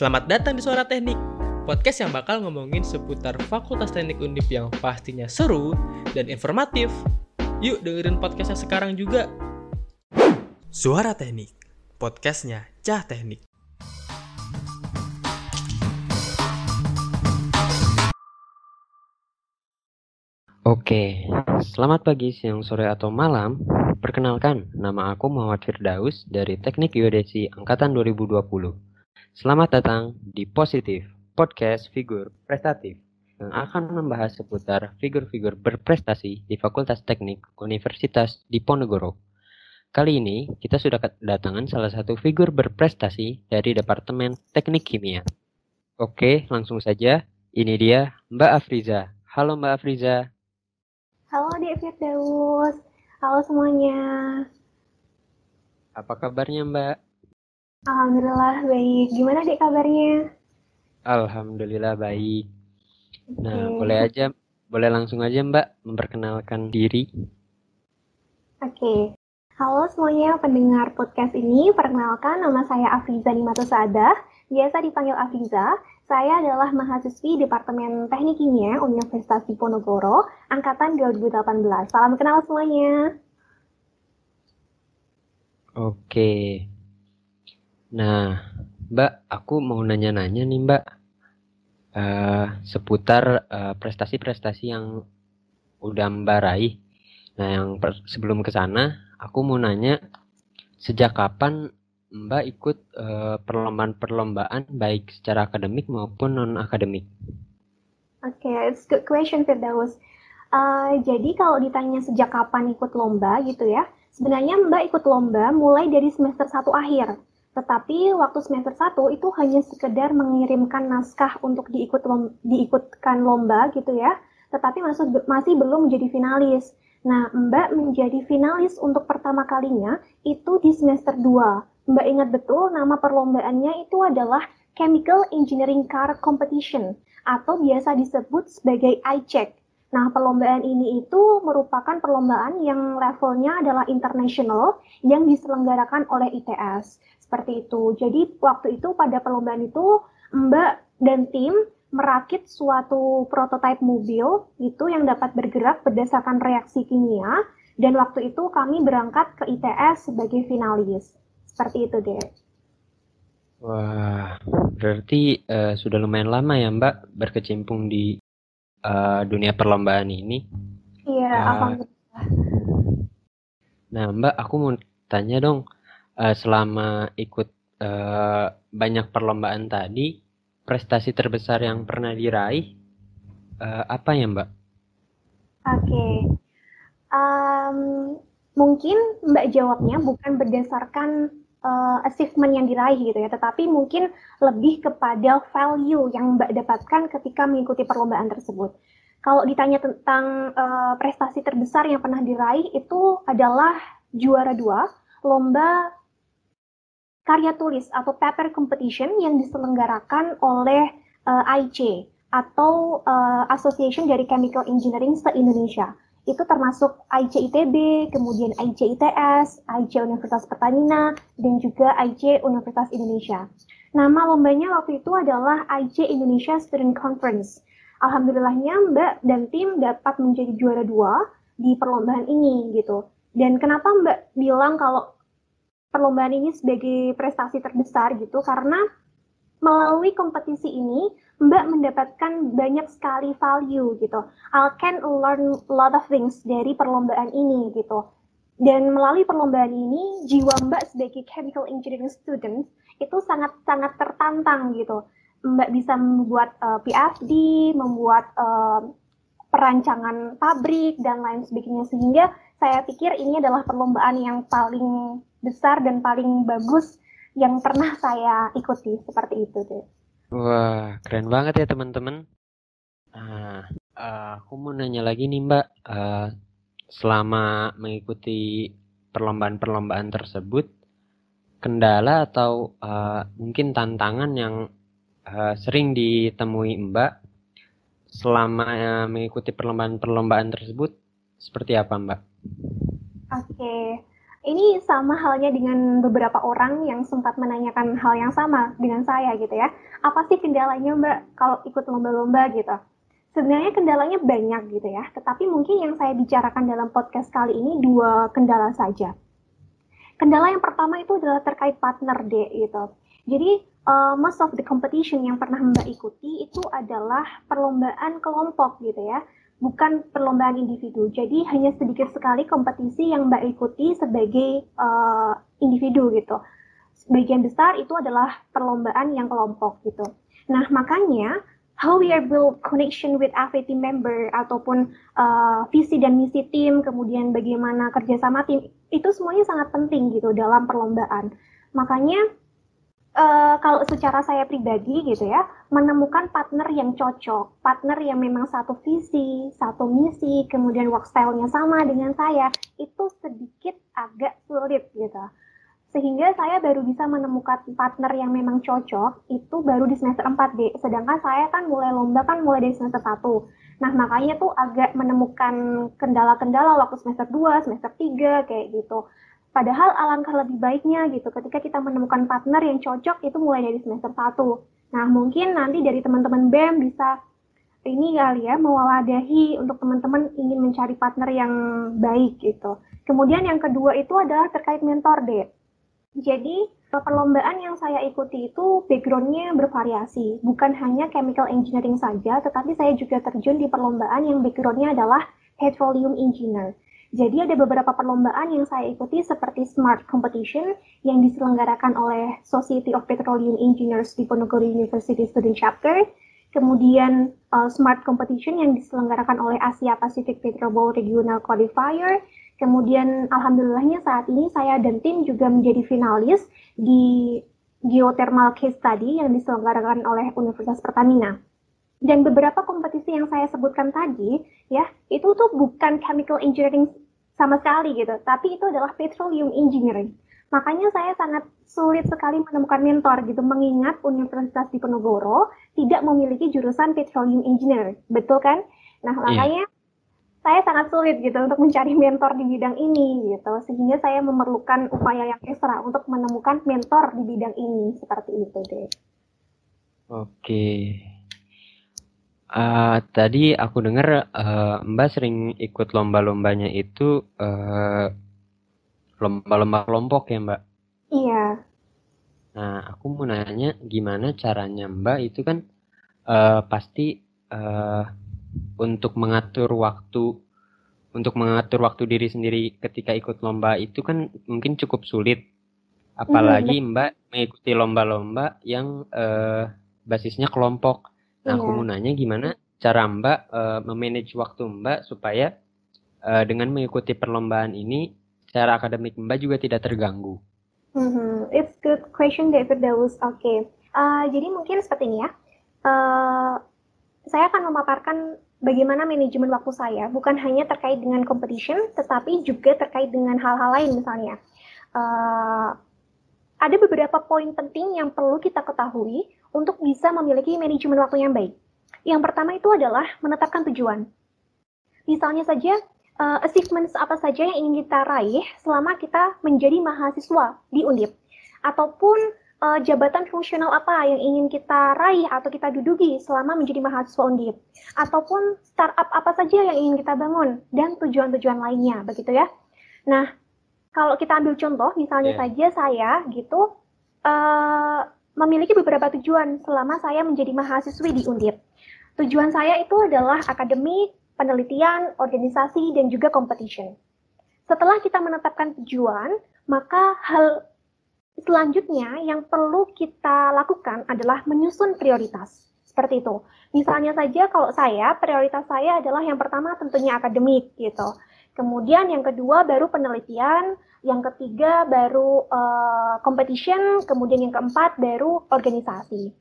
Selamat datang di Suara Teknik, podcast yang bakal ngomongin seputar Fakultas Teknik Undip yang pastinya seru dan informatif. Yuk dengerin podcastnya sekarang juga. Suara Teknik, podcastnya Cah Teknik. Oke, selamat pagi, siang, sore, atau malam. Perkenalkan, nama aku Muhammad Firdaus dari Teknik Geodesi Angkatan 2020. Selamat datang di Positif, podcast figur prestatif yang akan membahas seputar figur-figur berprestasi di Fakultas Teknik Universitas Diponegoro. Kali ini, kita sudah kedatangan salah satu figur berprestasi dari Departemen Teknik Kimia. Oke, langsung saja. Ini dia Mbak Afriza. Halo Mbak Afriza. Halo Dek Firdaus, halo semuanya. Apa kabarnya Mbak? Alhamdulillah baik. Gimana Dek kabarnya? Alhamdulillah baik. Nah, boleh aja, boleh langsung aja Mbak memperkenalkan diri. Oke. Halo semuanya pendengar podcast ini. Perkenalkan nama saya Afiza Nimatu Saadah, biasa dipanggil Afiza. Saya adalah mahasiswi Departemen Teknik Kimia Universitas Diponegoro, angkatan 2018. Salam kenal semuanya. Oke. Nah, Mbak, aku mau nanya-nanya nih Mbak, eh, seputar eh, prestasi-prestasi yang udah Mbak raih. Nah, yang sebelum ke sana, aku mau nanya, sejak kapan Mbak ikut eh, perlombaan-perlombaan baik secara akademik maupun non-akademik? Oke, it's good question Firdaus. Eh, jadi kalau ditanya sejak kapan ikut lomba gitu ya, sebenarnya Mbak ikut lomba mulai dari semester 1 akhir. Tetapi waktu semester 1 itu hanya sekedar mengirimkan naskah untuk diikut diikutkan lomba gitu ya, tetapi masih, masih belum menjadi finalis. Nah, Mbak menjadi finalis untuk pertama kalinya itu di semester 2. Mbak ingat betul nama perlombaannya itu adalah Chemical Engineering Car Competition atau biasa disebut sebagai iCheck. Nah, perlombaan ini itu merupakan perlombaan yang levelnya adalah international yang diselenggarakan oleh ITS. Seperti itu. Jadi, waktu itu pada perlombaan itu Mbak dan tim merakit suatu prototipe mobil itu yang dapat bergerak berdasarkan reaksi kimia dan waktu itu kami berangkat ke ITS sebagai finalis. Seperti itu deh. Wah, berarti eh, sudah lumayan lama ya Mbak berkecimpung di eh, dunia perlombaan ini. Iya, Ah. alhamdulillah. Nah, Mbak, aku mau tanya dong, eh, selama ikut eh, banyak perlombaan tadi, prestasi terbesar yang pernah diraih eh, apa ya Mbak? Oke, Em, mungkin Mbak jawabnya bukan berdasarkan eh, achievement yang diraih gitu ya, tetapi mungkin lebih kepada value yang Mbak dapatkan ketika mengikuti perlombaan tersebut. Kalau ditanya tentang eh, prestasi terbesar yang pernah diraih itu adalah juara dua lomba karya tulis atau paper competition yang diselenggarakan oleh eh, IC atau eh, Association dari Chemical Engineering se-Indonesia. Itu termasuk IC ITB, kemudian IC ITS, IC Universitas Pertamina, dan juga IC Universitas Indonesia. Nama lombanya waktu itu adalah IC Indonesia Student Conference. Alhamdulillahnya Mbak dan tim dapat menjadi juara dua di perlombaan ini gitu. Dan kenapa Mbak bilang kalau perlombaan ini sebagai prestasi terbesar gitu? Karena melalui kompetisi ini Mbak mendapatkan banyak sekali value gitu. I can learn a lot of things dari perlombaan ini gitu. Dan melalui perlombaan ini, jiwa Mbak sebagai chemical engineering student itu sangat-sangat tertantang gitu. Mbak bisa membuat eh, PhD, membuat eh, perancangan pabrik dan lain sebagainya sehingga saya pikir ini adalah perlombaan yang paling besar dan paling bagus yang pernah saya ikuti seperti itu deh. Wah, keren banget ya teman-teman. Nah, eh, aku mau nanya lagi nih Mbak, Eh, selama mengikuti perlombaan-perlombaan tersebut, kendala atau eh, mungkin tantangan yang eh, sering ditemui Mbak selama eh, mengikuti perlombaan-perlombaan tersebut seperti apa Mbak? Oke, ini sama halnya dengan beberapa orang yang sempat menanyakan hal yang sama dengan saya gitu ya. Apa sih kendalanya Mbak kalau ikut lomba-lomba gitu? Sebenarnya kendalanya banyak gitu ya, tetapi mungkin yang saya bicarakan dalam podcast kali ini dua kendala saja. Kendala yang pertama itu adalah terkait partner deh gitu. Jadi uh, most of the competition yang pernah Mbak ikuti itu adalah perlombaan kelompok gitu ya bukan perlombaan individu. Jadi hanya sedikit sekali kompetisi yang Mbak ikuti sebagai uh, individu gitu. Sebagian besar itu adalah perlombaan yang kelompok gitu. Nah makanya how we are build connection with team member ataupun uh, visi dan misi tim, kemudian bagaimana kerjasama tim itu semuanya sangat penting gitu dalam perlombaan. Makanya uh, kalau secara saya pribadi gitu ya, menemukan partner yang cocok, partner yang memang satu visi, satu misi, kemudian work style-nya sama dengan saya, itu sedikit agak sulit gitu. Sehingga saya baru bisa menemukan partner yang memang cocok, itu baru di semester 4 deh. Sedangkan saya kan mulai lomba kan mulai dari semester 1. Nah, makanya tuh agak menemukan kendala-kendala waktu semester 2, semester 3, kayak gitu. Padahal alangkah lebih baiknya gitu ketika kita menemukan partner yang cocok itu mulai dari semester 1. Nah, mungkin nanti dari teman-teman BEM bisa ini kali ya mewadahi untuk teman-teman ingin mencari partner yang baik gitu. Kemudian yang kedua itu adalah terkait mentor deh. Jadi perlombaan yang saya ikuti itu backgroundnya bervariasi, bukan hanya chemical engineering saja, tetapi saya juga terjun di perlombaan yang backgroundnya adalah petroleum engineer. Jadi ada beberapa perlombaan yang saya ikuti seperti Smart Competition yang diselenggarakan oleh Society of Petroleum Engineers di Ponorogo University Student Chapter, kemudian uh, Smart Competition yang diselenggarakan oleh Asia Pacific Petrobol Regional Qualifier, kemudian alhamdulillahnya saat ini saya dan tim juga menjadi finalis di Geothermal Case Study yang diselenggarakan oleh Universitas Pertamina. Dan beberapa kompetisi yang saya sebutkan tadi, ya, itu tuh bukan chemical engineering sama sekali gitu, tapi itu adalah petroleum engineering. Makanya saya sangat sulit sekali menemukan mentor gitu, mengingat Universitas Diponegoro tidak memiliki jurusan petroleum engineering, betul kan? Nah, iya. makanya yeah. saya sangat sulit gitu untuk mencari mentor di bidang ini gitu, sehingga saya memerlukan upaya yang ekstra untuk menemukan mentor di bidang ini seperti itu deh. Oke, Uh, tadi aku dengar uh, Mbak sering ikut lomba-lombanya itu uh, lomba-lomba kelompok ya Mbak? Iya. Nah aku mau nanya gimana caranya Mbak itu kan uh, pasti uh, untuk mengatur waktu untuk mengatur waktu diri sendiri ketika ikut lomba itu kan mungkin cukup sulit apalagi mm Mbak mengikuti lomba-lomba yang uh, basisnya kelompok. Nah, aku iya. mau nanya gimana cara Mbak uh, memanage waktu Mbak supaya uh, dengan mengikuti perlombaan ini secara akademik Mbak juga tidak terganggu. Mm-hmm. It's good question, David Dawes. Oke, okay. uh, jadi mungkin seperti ini ya. Uh, saya akan memaparkan bagaimana manajemen waktu saya, bukan hanya terkait dengan competition, tetapi juga terkait dengan hal-hal lain misalnya. Uh, ada beberapa poin penting yang perlu kita ketahui untuk bisa memiliki manajemen waktu yang baik. Yang pertama itu adalah menetapkan tujuan. Misalnya saja, uh, achievements apa saja yang ingin kita raih selama kita menjadi mahasiswa di Undip. Ataupun uh, jabatan fungsional apa yang ingin kita raih atau kita duduki selama menjadi mahasiswa Undip. Ataupun startup apa saja yang ingin kita bangun dan tujuan-tujuan lainnya, begitu ya. Nah, kalau kita ambil contoh, misalnya yeah. saja saya gitu uh, memiliki beberapa tujuan selama saya menjadi mahasiswi di Undip. Tujuan saya itu adalah akademik, penelitian, organisasi, dan juga competition. Setelah kita menetapkan tujuan, maka hal selanjutnya yang perlu kita lakukan adalah menyusun prioritas. Seperti itu. Misalnya saja kalau saya, prioritas saya adalah yang pertama tentunya akademik gitu. Kemudian yang kedua baru penelitian, yang ketiga baru uh, competition, kemudian yang keempat baru organisasi.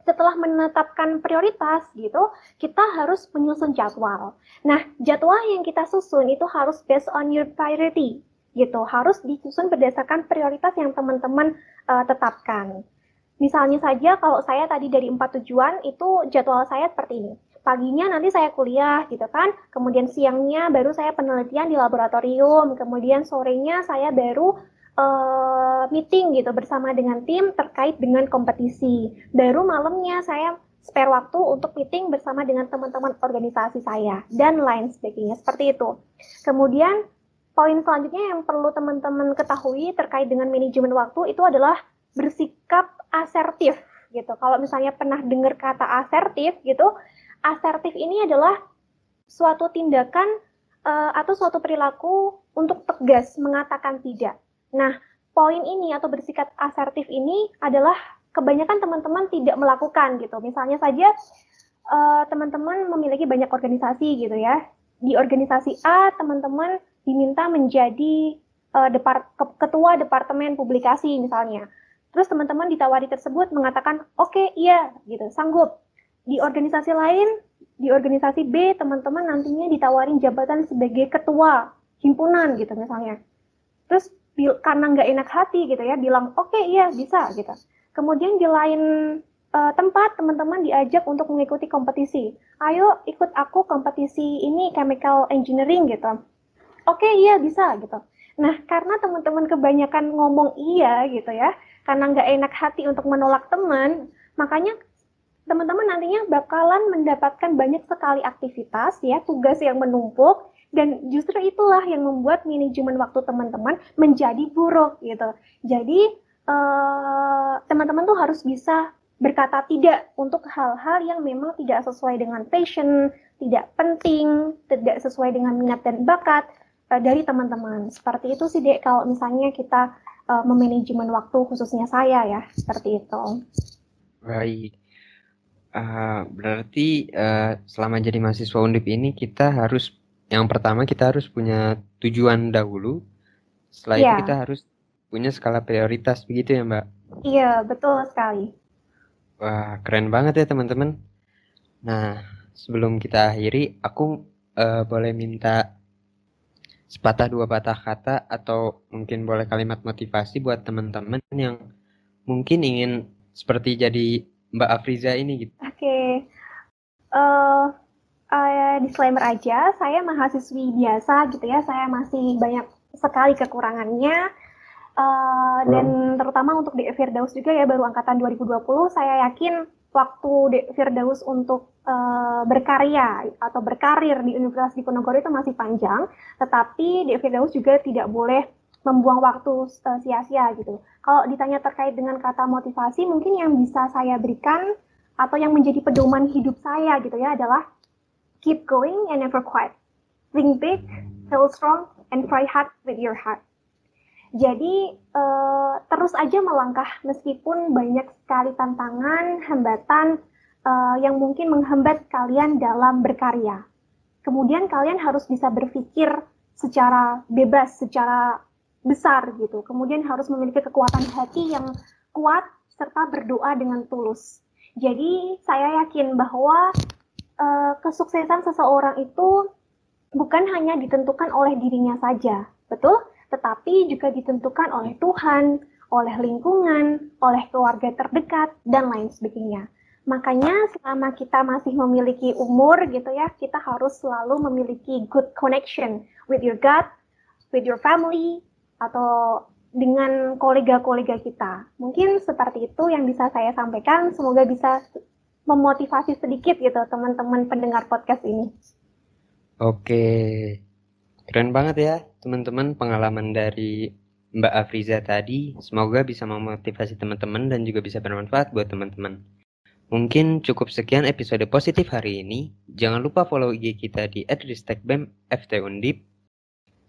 Setelah menetapkan prioritas gitu, kita harus menyusun jadwal. Nah, jadwal yang kita susun itu harus based on your priority gitu, harus disusun berdasarkan prioritas yang teman-teman uh, tetapkan. Misalnya saja kalau saya tadi dari empat tujuan itu jadwal saya seperti ini. Paginya nanti saya kuliah gitu kan, kemudian siangnya baru saya penelitian di laboratorium, kemudian sorenya saya baru uh, meeting gitu bersama dengan tim terkait dengan kompetisi. Baru malamnya saya spare waktu untuk meeting bersama dengan teman-teman organisasi saya dan lain sebagainya seperti itu. Kemudian poin selanjutnya yang perlu teman-teman ketahui terkait dengan manajemen waktu itu adalah bersikap asertif gitu. Kalau misalnya pernah dengar kata asertif gitu, asertif ini adalah suatu tindakan uh, atau suatu perilaku untuk tegas mengatakan tidak. Nah, poin ini atau bersikap asertif ini adalah kebanyakan teman-teman tidak melakukan gitu. Misalnya saja uh, teman-teman memiliki banyak organisasi gitu ya. Di organisasi A teman-teman diminta menjadi uh, depart ketua departemen publikasi misalnya. Terus teman-teman ditawari tersebut mengatakan, oke okay, iya gitu, sanggup. Di organisasi lain, di organisasi B, teman-teman nantinya ditawarin jabatan sebagai ketua himpunan gitu misalnya. Terus karena nggak enak hati gitu ya, bilang oke okay, iya bisa gitu. Kemudian di lain uh, tempat teman-teman diajak untuk mengikuti kompetisi. Ayo ikut aku kompetisi ini chemical engineering gitu. Oke okay, iya bisa gitu. Nah karena teman-teman kebanyakan ngomong iya gitu ya, karena nggak enak hati untuk menolak teman, makanya teman-teman nantinya bakalan mendapatkan banyak sekali aktivitas ya, tugas yang menumpuk dan justru itulah yang membuat manajemen waktu teman-teman menjadi buruk gitu. Jadi eh, teman-teman tuh harus bisa berkata tidak untuk hal-hal yang memang tidak sesuai dengan passion, tidak penting, tidak sesuai dengan minat dan bakat uh, dari teman-teman. Seperti itu sih dek kalau misalnya kita uh, memanajemen waktu khususnya saya ya seperti itu. Baik. Uh, berarti uh, selama jadi mahasiswa undip ini kita harus yang pertama kita harus punya tujuan dahulu. Setelah yeah. itu iya. kita harus punya skala prioritas begitu ya Mbak? Iya betul sekali. Wah keren banget ya teman-teman. Nah sebelum kita akhiri aku uh, boleh minta sepatah dua patah kata atau mungkin boleh kalimat motivasi buat teman-teman yang mungkin ingin seperti jadi Mbak Afriza ini gitu. Oke. Okay. Uh, eh, uh, disclaimer aja, saya mahasiswi biasa gitu ya. Saya masih banyak sekali kekurangannya. Uh, dan terutama untuk di Firdaus juga ya baru angkatan 2020 saya yakin waktu De Firdaus untuk uh, berkarya atau berkarir di Universitas Diponegoro itu masih panjang, tetapi De Firdaus juga tidak boleh membuang waktu eh, sia-sia gitu. Kalau ditanya terkait dengan kata motivasi, mungkin yang bisa saya berikan atau yang menjadi pedoman hidup saya gitu ya adalah keep going and never quit. Think big, feel strong, and try hard with your heart. Jadi uh, terus aja melangkah meskipun banyak sekali tantangan, hambatan uh, yang mungkin menghambat kalian dalam berkarya. Kemudian kalian harus bisa berpikir secara bebas, secara besar gitu. Kemudian harus memiliki kekuatan hati yang kuat serta berdoa dengan tulus. Jadi saya yakin bahwa uh, kesuksesan seseorang itu bukan hanya ditentukan oleh dirinya saja, betul? tetapi juga ditentukan oleh Tuhan, oleh lingkungan, oleh keluarga terdekat, dan lain sebagainya. Makanya selama kita masih memiliki umur gitu ya, kita harus selalu memiliki good connection with your God, with your family, atau dengan kolega-kolega kita. Mungkin seperti itu yang bisa saya sampaikan. Semoga bisa memotivasi sedikit gitu teman-teman pendengar podcast ini. Oke, keren banget ya teman-teman pengalaman dari Mbak Afriza tadi. Semoga bisa memotivasi teman-teman dan juga bisa bermanfaat buat teman-teman. Mungkin cukup sekian episode positif hari ini. Jangan lupa follow IG kita di @ristekbem